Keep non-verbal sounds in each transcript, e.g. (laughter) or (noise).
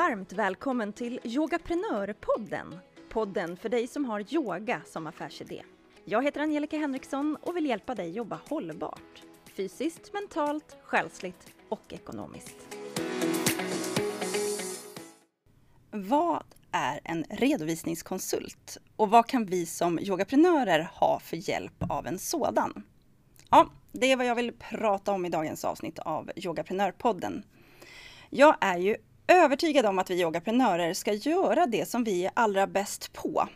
Varmt välkommen till Yogaprenörpodden. Podden för dig som har yoga som affärsidé. Jag heter Angelica Henriksson och vill hjälpa dig jobba hållbart. Fysiskt, mentalt, själsligt och ekonomiskt. Vad är en redovisningskonsult och vad kan vi som yogaprenörer ha för hjälp av en sådan? Ja, det är vad jag vill prata om i dagens avsnitt av Yogaprenörpodden. Jag är ju övertygad om att vi yogaprenörer ska göra det som vi är allra bäst på,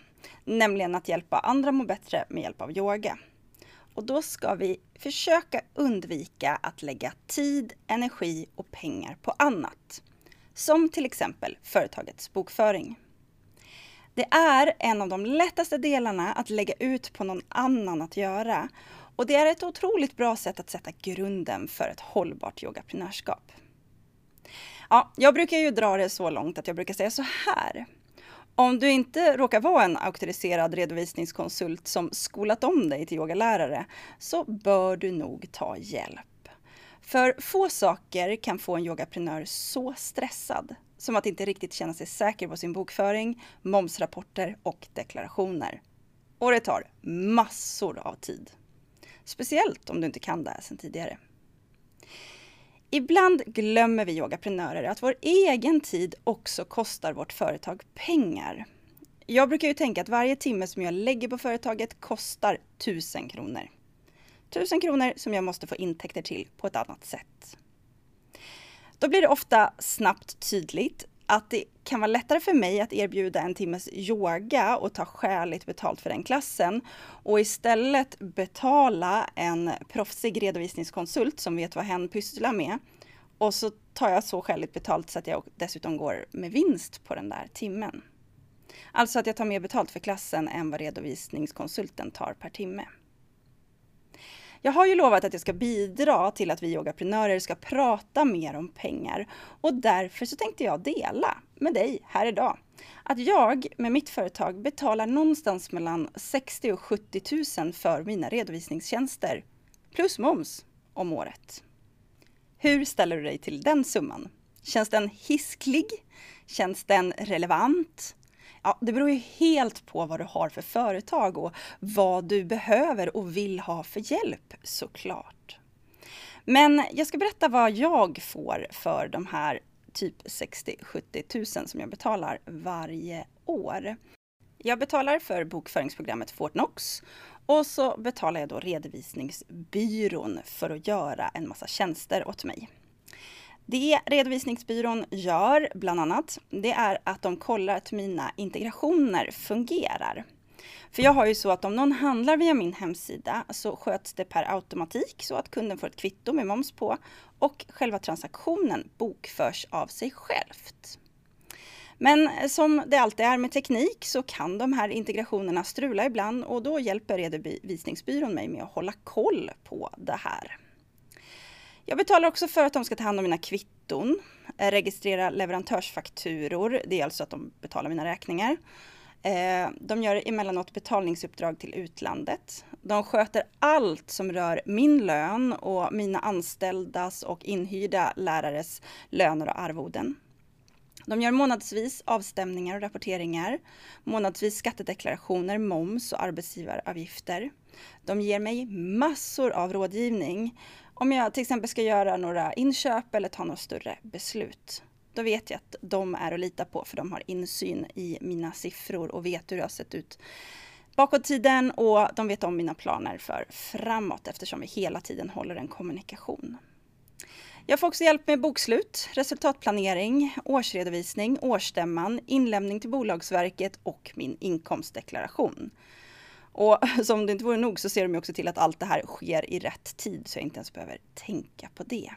nämligen att hjälpa andra må bättre med hjälp av yoga. Och då ska vi försöka undvika att lägga tid, energi och pengar på annat. Som till exempel företagets bokföring. Det är en av de lättaste delarna att lägga ut på någon annan att göra och det är ett otroligt bra sätt att sätta grunden för ett hållbart yogaprenörskap. Ja, jag brukar ju dra det så långt att jag brukar säga så här. Om du inte råkar vara en auktoriserad redovisningskonsult som skolat om dig till yogalärare så bör du nog ta hjälp. För få saker kan få en yogaprenör så stressad som att inte riktigt känna sig säker på sin bokföring, momsrapporter och deklarationer. Och det tar massor av tid. Speciellt om du inte kan det här sedan tidigare. Ibland glömmer vi yogaprenörer att vår egen tid också kostar vårt företag pengar. Jag brukar ju tänka att varje timme som jag lägger på företaget kostar 1000 kronor. 1000 kronor som jag måste få intäkter till på ett annat sätt. Då blir det ofta snabbt tydligt att det kan vara lättare för mig att erbjuda en timmes yoga och ta skäligt betalt för den klassen och istället betala en proffsig redovisningskonsult som vet vad hen pysslar med. Och så tar jag så skäligt betalt så att jag dessutom går med vinst på den där timmen. Alltså att jag tar mer betalt för klassen än vad redovisningskonsulten tar per timme. Jag har ju lovat att jag ska bidra till att vi yogaprenörer ska prata mer om pengar och därför så tänkte jag dela med dig här idag att jag med mitt företag betalar någonstans mellan 60 och 70 000 för mina redovisningstjänster plus moms om året. Hur ställer du dig till den summan? Känns den hisklig? Känns den relevant? Ja, det beror ju helt på vad du har för företag och vad du behöver och vill ha för hjälp såklart. Men jag ska berätta vad jag får för de här typ 60-70 000 som jag betalar varje år. Jag betalar för bokföringsprogrammet Fortnox och så betalar jag då redovisningsbyrån för att göra en massa tjänster åt mig. Det redovisningsbyrån gör bland annat, det är att de kollar att mina integrationer fungerar. För jag har ju så att om någon handlar via min hemsida så sköts det per automatik så att kunden får ett kvitto med moms på och själva transaktionen bokförs av sig självt. Men som det alltid är med teknik så kan de här integrationerna strula ibland och då hjälper redovisningsbyrån mig med att hålla koll på det här. Jag betalar också för att de ska ta hand om mina kvitton, eh, registrera leverantörsfakturor, det är alltså att de betalar mina räkningar. Eh, de gör emellanåt betalningsuppdrag till utlandet. De sköter allt som rör min lön och mina anställdas och inhyrda lärares löner och arvoden. De gör månadsvis avstämningar och rapporteringar, månadsvis skattedeklarationer, moms och arbetsgivaravgifter. De ger mig massor av rådgivning om jag till exempel ska göra några inköp eller ta några större beslut. Då vet jag att de är att lita på för de har insyn i mina siffror och vet hur det har sett ut bakåt tiden och de vet om mina planer för framåt eftersom vi hela tiden håller en kommunikation. Jag får också hjälp med bokslut, resultatplanering, årsredovisning, årsstämman, inlämning till Bolagsverket och min inkomstdeklaration. Och (laughs) som det inte vore nog så ser de också till att allt det här sker i rätt tid så jag inte ens behöver tänka på det.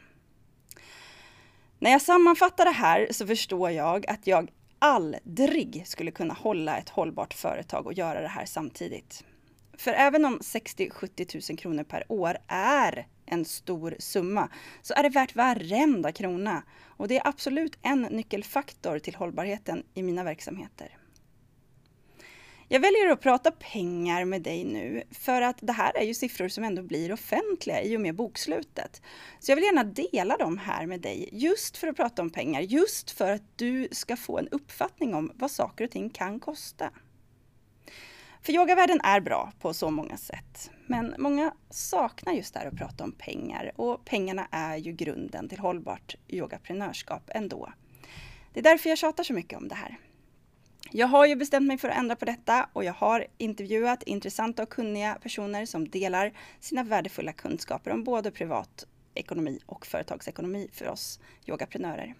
När jag sammanfattar det här så förstår jag att jag aldrig skulle kunna hålla ett hållbart företag och göra det här samtidigt. För även om 60-70 000 kronor per år är en stor summa så är det värt varenda krona. Och det är absolut en nyckelfaktor till hållbarheten i mina verksamheter. Jag väljer att prata pengar med dig nu för att det här är ju siffror som ändå blir offentliga i och med bokslutet. Så jag vill gärna dela dem här med dig just för att prata om pengar, just för att du ska få en uppfattning om vad saker och ting kan kosta. För yogavärlden är bra på så många sätt, men många saknar just det här att prata om pengar och pengarna är ju grunden till hållbart yogaprenörskap ändå. Det är därför jag tjatar så mycket om det här. Jag har ju bestämt mig för att ändra på detta och jag har intervjuat intressanta och kunniga personer som delar sina värdefulla kunskaper om både privatekonomi och företagsekonomi för oss yogaprenörer.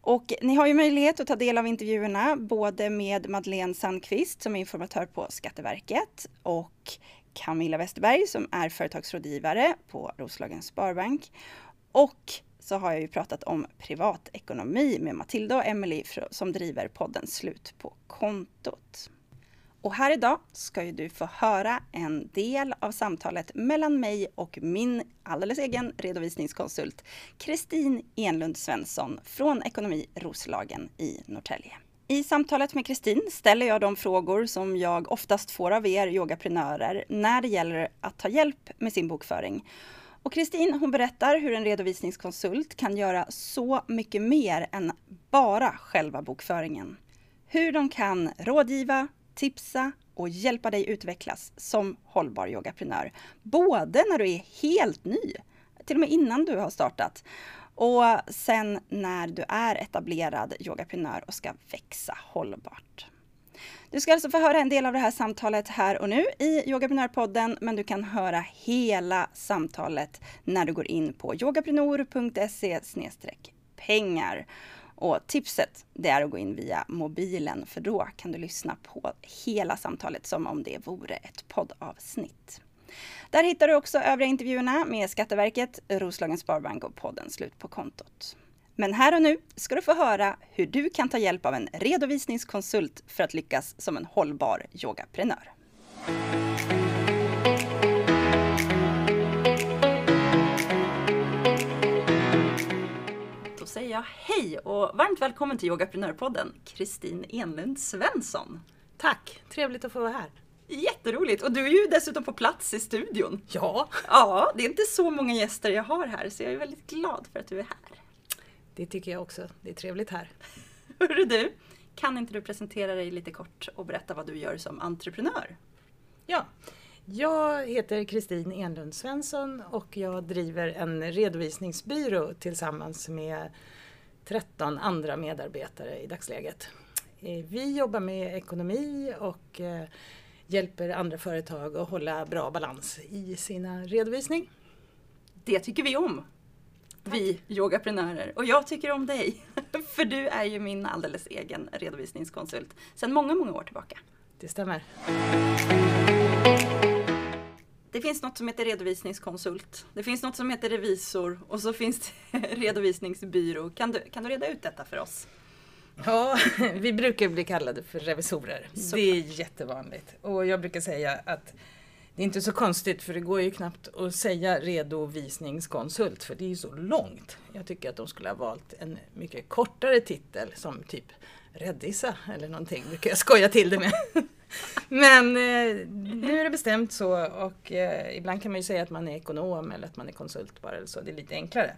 Och ni har ju möjlighet att ta del av intervjuerna både med Madeleine Sandqvist som är informatör på Skatteverket och Camilla Westerberg som är företagsrådgivare på Roslagens Sparbank. Och så har jag ju pratat om privatekonomi med Matilda och Emily som driver podden Slut på kontot. Och här idag ska ju du få höra en del av samtalet mellan mig och min alldeles egen redovisningskonsult Kristin Enlund Svensson från Ekonomi Roslagen i Norrtälje. I samtalet med Kristin ställer jag de frågor som jag oftast får av er yogaprenörer när det gäller att ta hjälp med sin bokföring och Kristin hon berättar hur en redovisningskonsult kan göra så mycket mer än bara själva bokföringen. Hur de kan rådgiva, tipsa och hjälpa dig utvecklas som hållbar yogaprenör. Både när du är helt ny, till och med innan du har startat, och sen när du är etablerad yogaprenör och ska växa hållbart. Du ska alltså få höra en del av det här samtalet här och nu i Yogaprenörpodden, men du kan höra hela samtalet när du går in på yogaprenor.se pengar. Och tipset det är att gå in via mobilen för då kan du lyssna på hela samtalet som om det vore ett poddavsnitt. Där hittar du också övriga intervjuerna med Skatteverket, Roslagens Sparbank och podden Slut på kontot. Men här och nu ska du få höra hur du kan ta hjälp av en redovisningskonsult för att lyckas som en hållbar yogaprenör. Då säger jag hej och varmt välkommen till Yogaprenörpodden, Kristin Enlund Svensson. Tack, trevligt att få vara här. Jätteroligt! Och du är ju dessutom på plats i studion. Ja. Ja, det är inte så många gäster jag har här så jag är väldigt glad för att du är här. Det tycker jag också. Det är trevligt här. (laughs) Hörru du, kan inte du presentera dig lite kort och berätta vad du gör som entreprenör? Ja, jag heter Kristin Enlund Svensson och jag driver en redovisningsbyrå tillsammans med 13 andra medarbetare i dagsläget. Eh, vi jobbar med ekonomi och eh, hjälper andra företag att hålla bra balans i sina redovisning. Det tycker vi om! Vi yogaprenörer. Och jag tycker om dig. (laughs) För du är ju min alldeles egen redovisningskonsult sedan många, många år tillbaka. Det stämmer. Det finns något som heter redovisningskonsult. Det finns något som heter revisor och så finns det (laughs) redovisningsbyrå. Kan du, kan du reda ut detta för oss? Ja, (laughs) vi brukar bli kallade för revisorer. Så. Det är jättevanligt. Och jag brukar säga att det är inte så konstigt för det går ju knappt att säga redovisningskonsult för det är ju så långt. Jag tycker att de skulle ha valt en mycket kortare titel som typ Räddisa eller någonting brukar jag skoja till det med. (laughs) Men eh, nu är det bestämt så och eh, ibland kan man ju säga att man är ekonom eller att man är konsult bara eller så, det är lite enklare.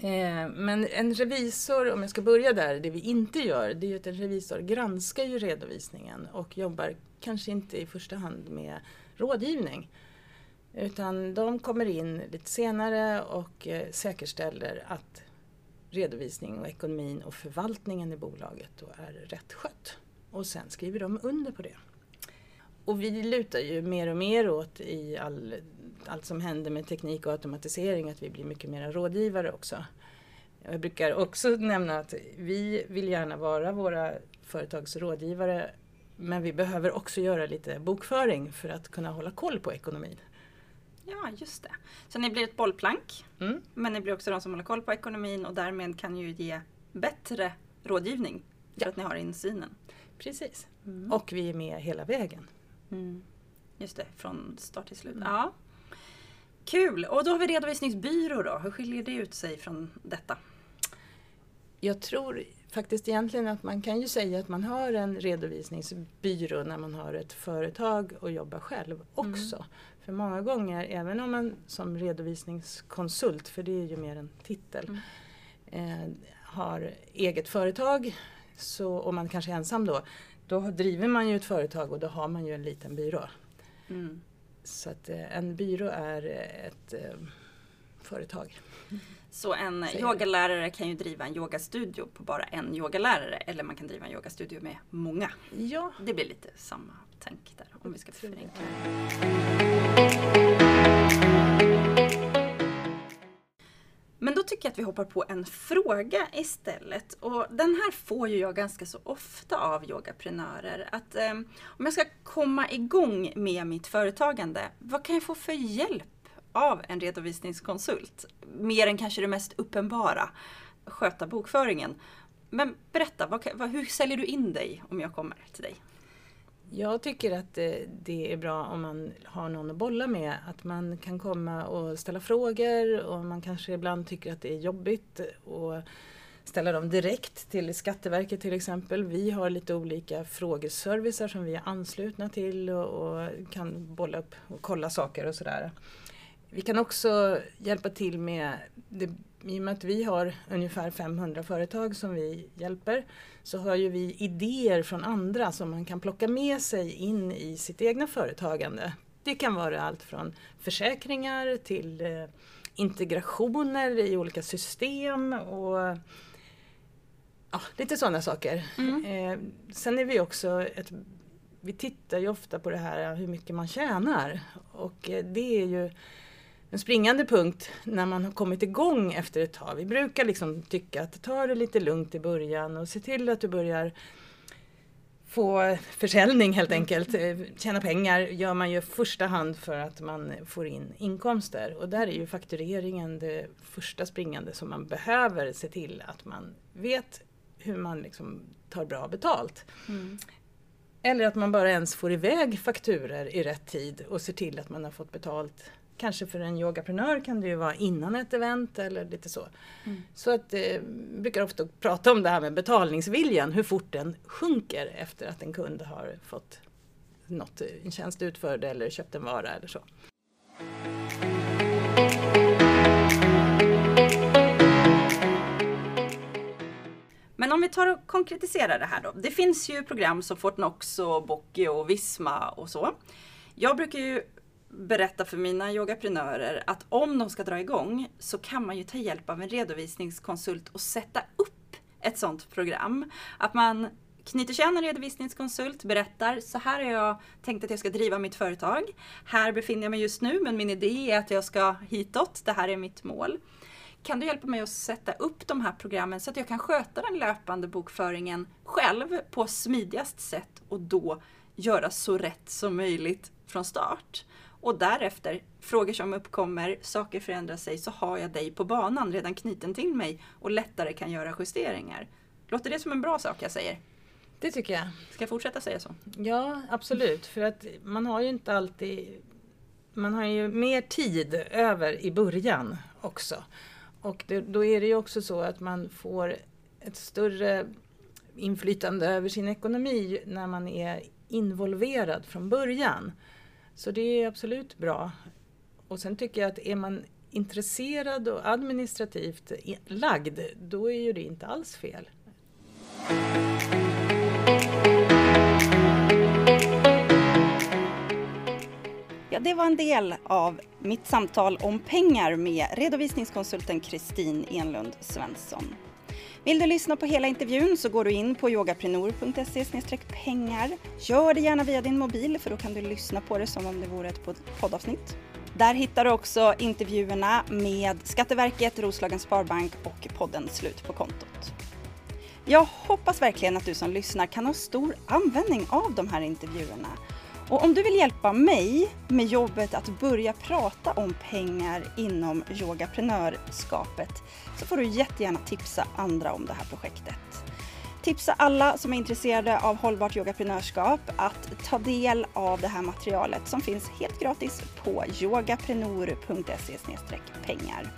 Eh, men en revisor, om jag ska börja där, det vi inte gör, det är ju att en revisor granskar ju redovisningen och jobbar kanske inte i första hand med rådgivning. Utan de kommer in lite senare och eh, säkerställer att redovisning och ekonomin och förvaltningen i bolaget då är rätt skött. Och sen skriver de under på det. Och vi lutar ju mer och mer åt i all, allt som händer med teknik och automatisering att vi blir mycket mer rådgivare också. Jag brukar också nämna att vi vill gärna vara våra företags rådgivare men vi behöver också göra lite bokföring för att kunna hålla koll på ekonomin. Ja, just det. Så ni blir ett bollplank, mm. men ni blir också de som håller koll på ekonomin och därmed kan ju ge bättre rådgivning för ja. att ni har insynen. Precis. Mm. Och vi är med hela vägen. Mm. Just det, från start till slut. Mm. Ja. Kul! Och då har vi redovisningsbyrå då. Hur skiljer det ut sig från detta? Jag tror faktiskt egentligen att man kan ju säga att man har en redovisningsbyrå när man har ett företag och jobbar själv också. Mm. För många gånger, även om man som redovisningskonsult, för det är ju mer en titel, mm. eh, har eget företag så, och man kanske är ensam då, då driver man ju ett företag och då har man ju en liten byrå. Mm. Så att eh, en byrå är ett eh, företag. Så en så yogalärare kan ju driva en yogastudio på bara en yogalärare eller man kan driva en yogastudio med många. Ja. Det blir lite samma tänk där om vi ska förenkla. Men då tycker jag att vi hoppar på en fråga istället. Och den här får ju jag ganska så ofta av yogaprenörer. Att eh, om jag ska komma igång med mitt företagande, vad kan jag få för hjälp av en redovisningskonsult? Mer än kanske det mest uppenbara, sköta bokföringen. Men berätta, vad, vad, hur säljer du in dig om jag kommer till dig? Jag tycker att det är bra om man har någon att bolla med. Att man kan komma och ställa frågor och man kanske ibland tycker att det är jobbigt att ställa dem direkt till Skatteverket till exempel. Vi har lite olika frågeservicer som vi är anslutna till och, och kan bolla upp och kolla saker och sådär. Vi kan också hjälpa till med, det, i och med att vi har ungefär 500 företag som vi hjälper, så har ju vi idéer från andra som man kan plocka med sig in i sitt egna företagande. Det kan vara allt från försäkringar till eh, integrationer i olika system och ja, lite sådana saker. Mm. Eh, sen är vi också ett vi tittar ju ofta på det här hur mycket man tjänar och eh, det är ju en springande punkt när man har kommit igång efter ett tag. Vi brukar liksom tycka att ta det lite lugnt i början och se till att du börjar få försäljning helt enkelt. Eh, tjäna pengar gör man ju första hand för att man får in inkomster och där är ju faktureringen det första springande som man behöver se till att man vet hur man liksom tar bra betalt. Mm. Eller att man bara ens får iväg fakturer i rätt tid och ser till att man har fått betalt Kanske för en yogaprenör kan det ju vara innan ett event eller lite så. Mm. Så att eh, brukar ofta prata om det här med betalningsviljan, hur fort den sjunker efter att en kund har fått något, en tjänst utförd eller köpt en vara eller så. Men om vi tar och konkretiserar det här då. Det finns ju program som Fortnox och Bocki och Visma och så. Jag brukar ju berätta för mina yogaprenörer att om de ska dra igång så kan man ju ta hjälp av en redovisningskonsult och sätta upp ett sådant program. Att man knyter sig an en redovisningskonsult, berättar så här har jag tänkt att jag ska driva mitt företag. Här befinner jag mig just nu men min idé är att jag ska hitåt. Det här är mitt mål. Kan du hjälpa mig att sätta upp de här programmen så att jag kan sköta den löpande bokföringen själv på smidigast sätt och då göra så rätt som möjligt från start? Och därefter, frågor som uppkommer, saker förändrar sig, så har jag dig på banan redan knuten till mig och lättare kan göra justeringar. Låter det som en bra sak jag säger? Det tycker jag. Ska jag fortsätta säga så? Ja, absolut. För att man har ju inte alltid... Man har ju mer tid över i början också. Och det, då är det ju också så att man får ett större inflytande över sin ekonomi när man är involverad från början. Så det är absolut bra. Och sen tycker jag att är man intresserad och administrativt lagd, då är ju det inte alls fel. Ja, det var en del av mitt samtal om pengar med redovisningskonsulten Kristin Enlund Svensson. Vill du lyssna på hela intervjun så går du in på yogaprenor.se pengar. Gör det gärna via din mobil för då kan du lyssna på det som om det vore ett poddavsnitt. Där hittar du också intervjuerna med Skatteverket, Roslagens Sparbank och podden Slut på kontot. Jag hoppas verkligen att du som lyssnar kan ha stor användning av de här intervjuerna och om du vill hjälpa mig med jobbet att börja prata om pengar inom yogaprenörskapet så får du jättegärna tipsa andra om det här projektet. Tipsa alla som är intresserade av hållbart yogaprenörskap att ta del av det här materialet som finns helt gratis på yogaprenor.se pengar.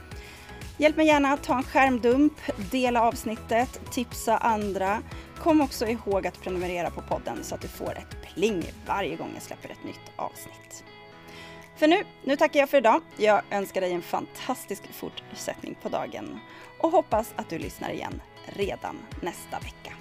Hjälp mig gärna att ta en skärmdump, dela avsnittet, tipsa andra. Kom också ihåg att prenumerera på podden så att du får ett pling varje gång jag släpper ett nytt avsnitt. För nu, nu tackar jag för idag. Jag önskar dig en fantastisk fortsättning på dagen och hoppas att du lyssnar igen redan nästa vecka.